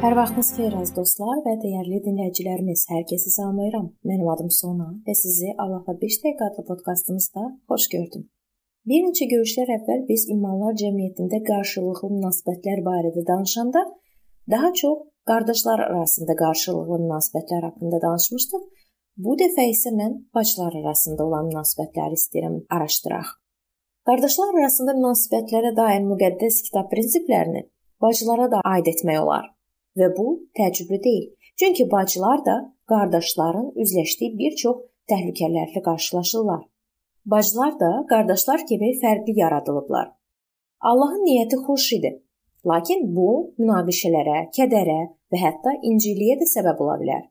Hər vaxtınız xeyir az dostlar və dəyərli dinləyicilərimiz. Hər kəsi salamlayıram. Mənim adım Sona və sizi Allahla 5 dəqiqə adlı podkastımızda xoş gördüm. Bir neçə görüşlər əvvəl biz imanlar cəmiyyətində qarşılıqlı münasibətlər barədə danışanda daha çox qardaşlar arasında qarşılıqlı münasibətlər haqqında danışmışdıq. Bu dəfə isə mən bacılar arasında olan münasibətləri istəyirəm araşdıraq. Qardaşlar arasında münasibətlərə dair müqəddəs kitab prinsiplərini bacılara da aid etmək olar. Və bu təəccüblü deyil. Çünki bacılar da qardaşların üzləşdiyi bir çox təhlükələrlə qarşılaşırlar. Bacılar da qardaşlar kimi fərqli yaradılıblar. Allahın niyyəti xoş idi. Lakin bu münaqişələrə, kədərə və hətta inciliyə də səbəb ola bilər.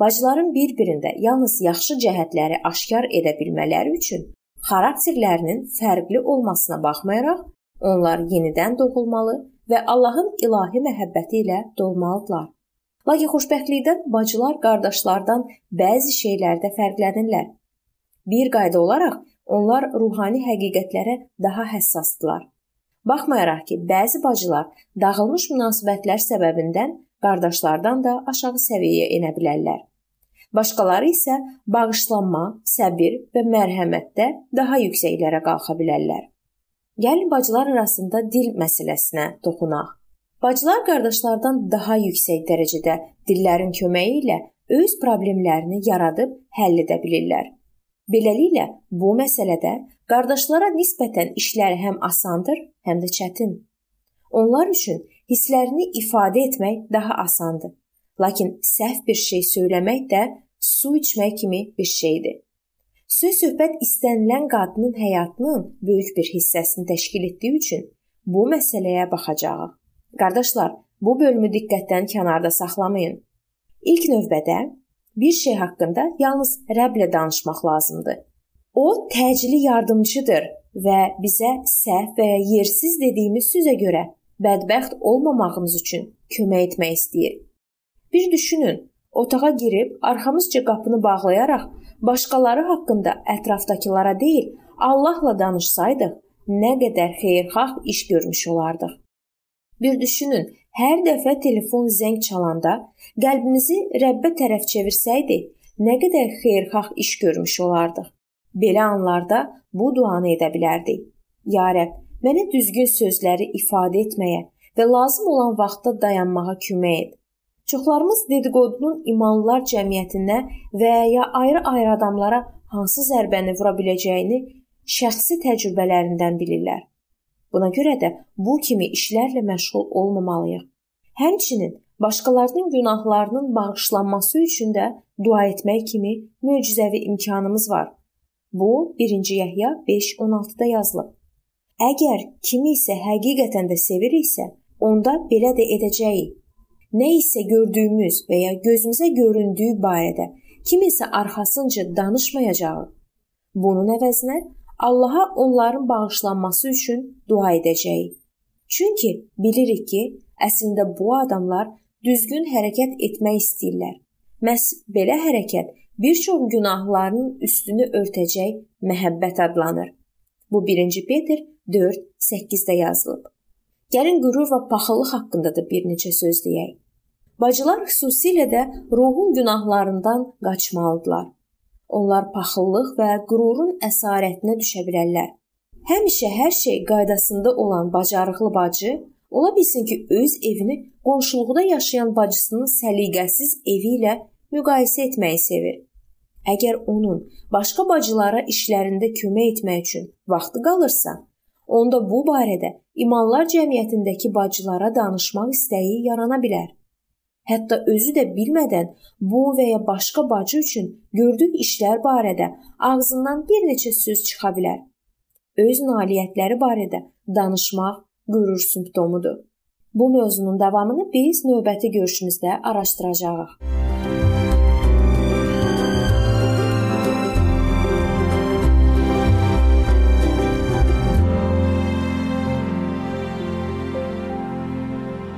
Bacıların bir-birində yalnız yaxşı cəhətləri aşkar edə bilmələri üçün xarakterlərinin fərqli olmasına baxmayaraq, onlar yenidən doğulmalı və Allahın ilahi məhəbbəti ilə dolmalıdırlar. Lakin xoşbəxtlikdən bacılar qardaşlardan bəzi şeylərdə fərqlənirlər. Bir qayda olaraq onlar ruhani həqiqətlərə daha həssasdırlar. Baxmayaraq ki, bəzi bacılar dağılmış münasibətlər səbəbindən qardaşlardan da aşağı səviyyəyə enə bilərlər. Başqaları isə bağışlanma, səbir və mərhəmətdə daha yüksəklərə qalxa bilərlər. Gəlin bacılar arasında dil məsələsinə toxunaq. Bacılar qardaşlardan daha yüksək dərəcədə dillərin köməyi ilə öz problemlərini yaradıb həll edə bilirlər. Beləliklə, bu məsələdə qardaşlara nisbətən işlər həm asandır, həm də çətin. Onlar üçün hisslərini ifadə etmək daha asandır. Lakin səhv bir şey söyləmək də su içmək kimi bir şeydir. Söz söhbət istənilən qadının həyatının böyük bir hissəsini təşkil etdiyi üçün bu məsələyə baxacağıq. Qardaşlar, bu bölümü diqqətdən kənarda saxlamayın. İlk növbədə bir şey haqqında yalnız Rəbblə danışmaq lazımdır. O təcili yardımcıdır və bizə səhv və ya yersiz dediyimiz sözə görə bədbəxt olmamağımız üçün kömək etmək istəyir. Bir düşünün, otağa girib arxamızca qapını bağlayaraq başqaları haqqında ətrafdakılara deyil, Allahla danışsaydıq, nə qədər xeyirxah iş görmüş olardıq. Bir düşünün, hər dəfə telefon zəng çalanda qəlbimizi Rəbbə tərəf çevirsəydi, nə qədər xeyirxah iş görmüş olardıq. Belə anlarda bu duanı edə bilərdik. Ya Rəbb, mənə düzgün sözləri ifadə etməyə və lazım olan vaxtda dayanmağa kömək et. Çoxlarımız dediqodunun imanlılar cəmiyyətinə və ya ayrı-ayrı adamlara hansı zərbəni vura biləcəyini şəxsi təcrübələrindən bilirlər. Buna görə də bu kimi işlərlə məşğul olmamalıyıq. Həmçinin başqalarının günahlarının bağışlanması üçün də dua etmək kimi möcüzəvi imkanımız var. Bu 1-ci Yəhya 5:16-da yazılıb. Əgər kimi isə həqiqətən də seviriksə, onda belə də edəcəyik nə isə gördüyümüz və ya gözümüzə göründüyü barədə kiminsə arxasınca danışmayacağıq. Bunun əvəzinə Allaha onların bağışlanması üçün dua edəcəyik. Çünki bilirik ki, əslində bu adamlar düzgün hərəkət etmək istəyirlər. Məs belə hərəkət bir çox günahlarının üstünü örtəcək məhəbbət adlanır. Bu 1-ci Peter 4:8-də yazılıb. Gəlin qürur və paxıllıq haqqında da bir neçə söz deyək. Bacılar xüsusilə də ruhun günahlarından qaçmalıdırlar. Onlar paxıllıq və qürurun əsarətinə düşə bilərlər. Həmişə hər şey qaydasında olan bacarıqlı bacı ola bilsin ki, öz evini qonşuluqda yaşayan bacısının səliqəsiz evi ilə müqayisə etməyi sevir. Əgər onun başqa bacılara işlərində kömək etmək üçün vaxtı qalırsa, onda bu barədə imanlar cəmiyyətindəki bacılara danışmaq istəyi yarana bilər. Hətta özü də bilmədən bu və ya başqa bacı üçün gördüyü işlər barədə ağzından bir neçə söz çıxa bilər. Öz nailiyyətləri barədə danışmaq qürur simptomudur. Bu mövzunun davamını biz növbəti görüşümüzdə araşdıracağıq.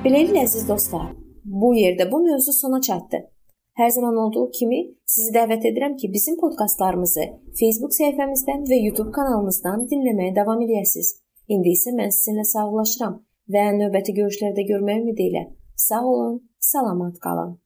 Beləliklə əziz dostlar, Bu yerdə bu mövzu sona çatdı. Hər zaman olduğu kimi sizi dəvət edirəm ki, bizim podkastlarımızı Facebook səhifəmizdən və YouTube kanalımızdan dinləməyə davam edəsiniz. İndi isə mən sizinlə sağollaşıram və növbəti görüşlərdə görmək ümidi ilə. Sağ olun, Salamat qalın.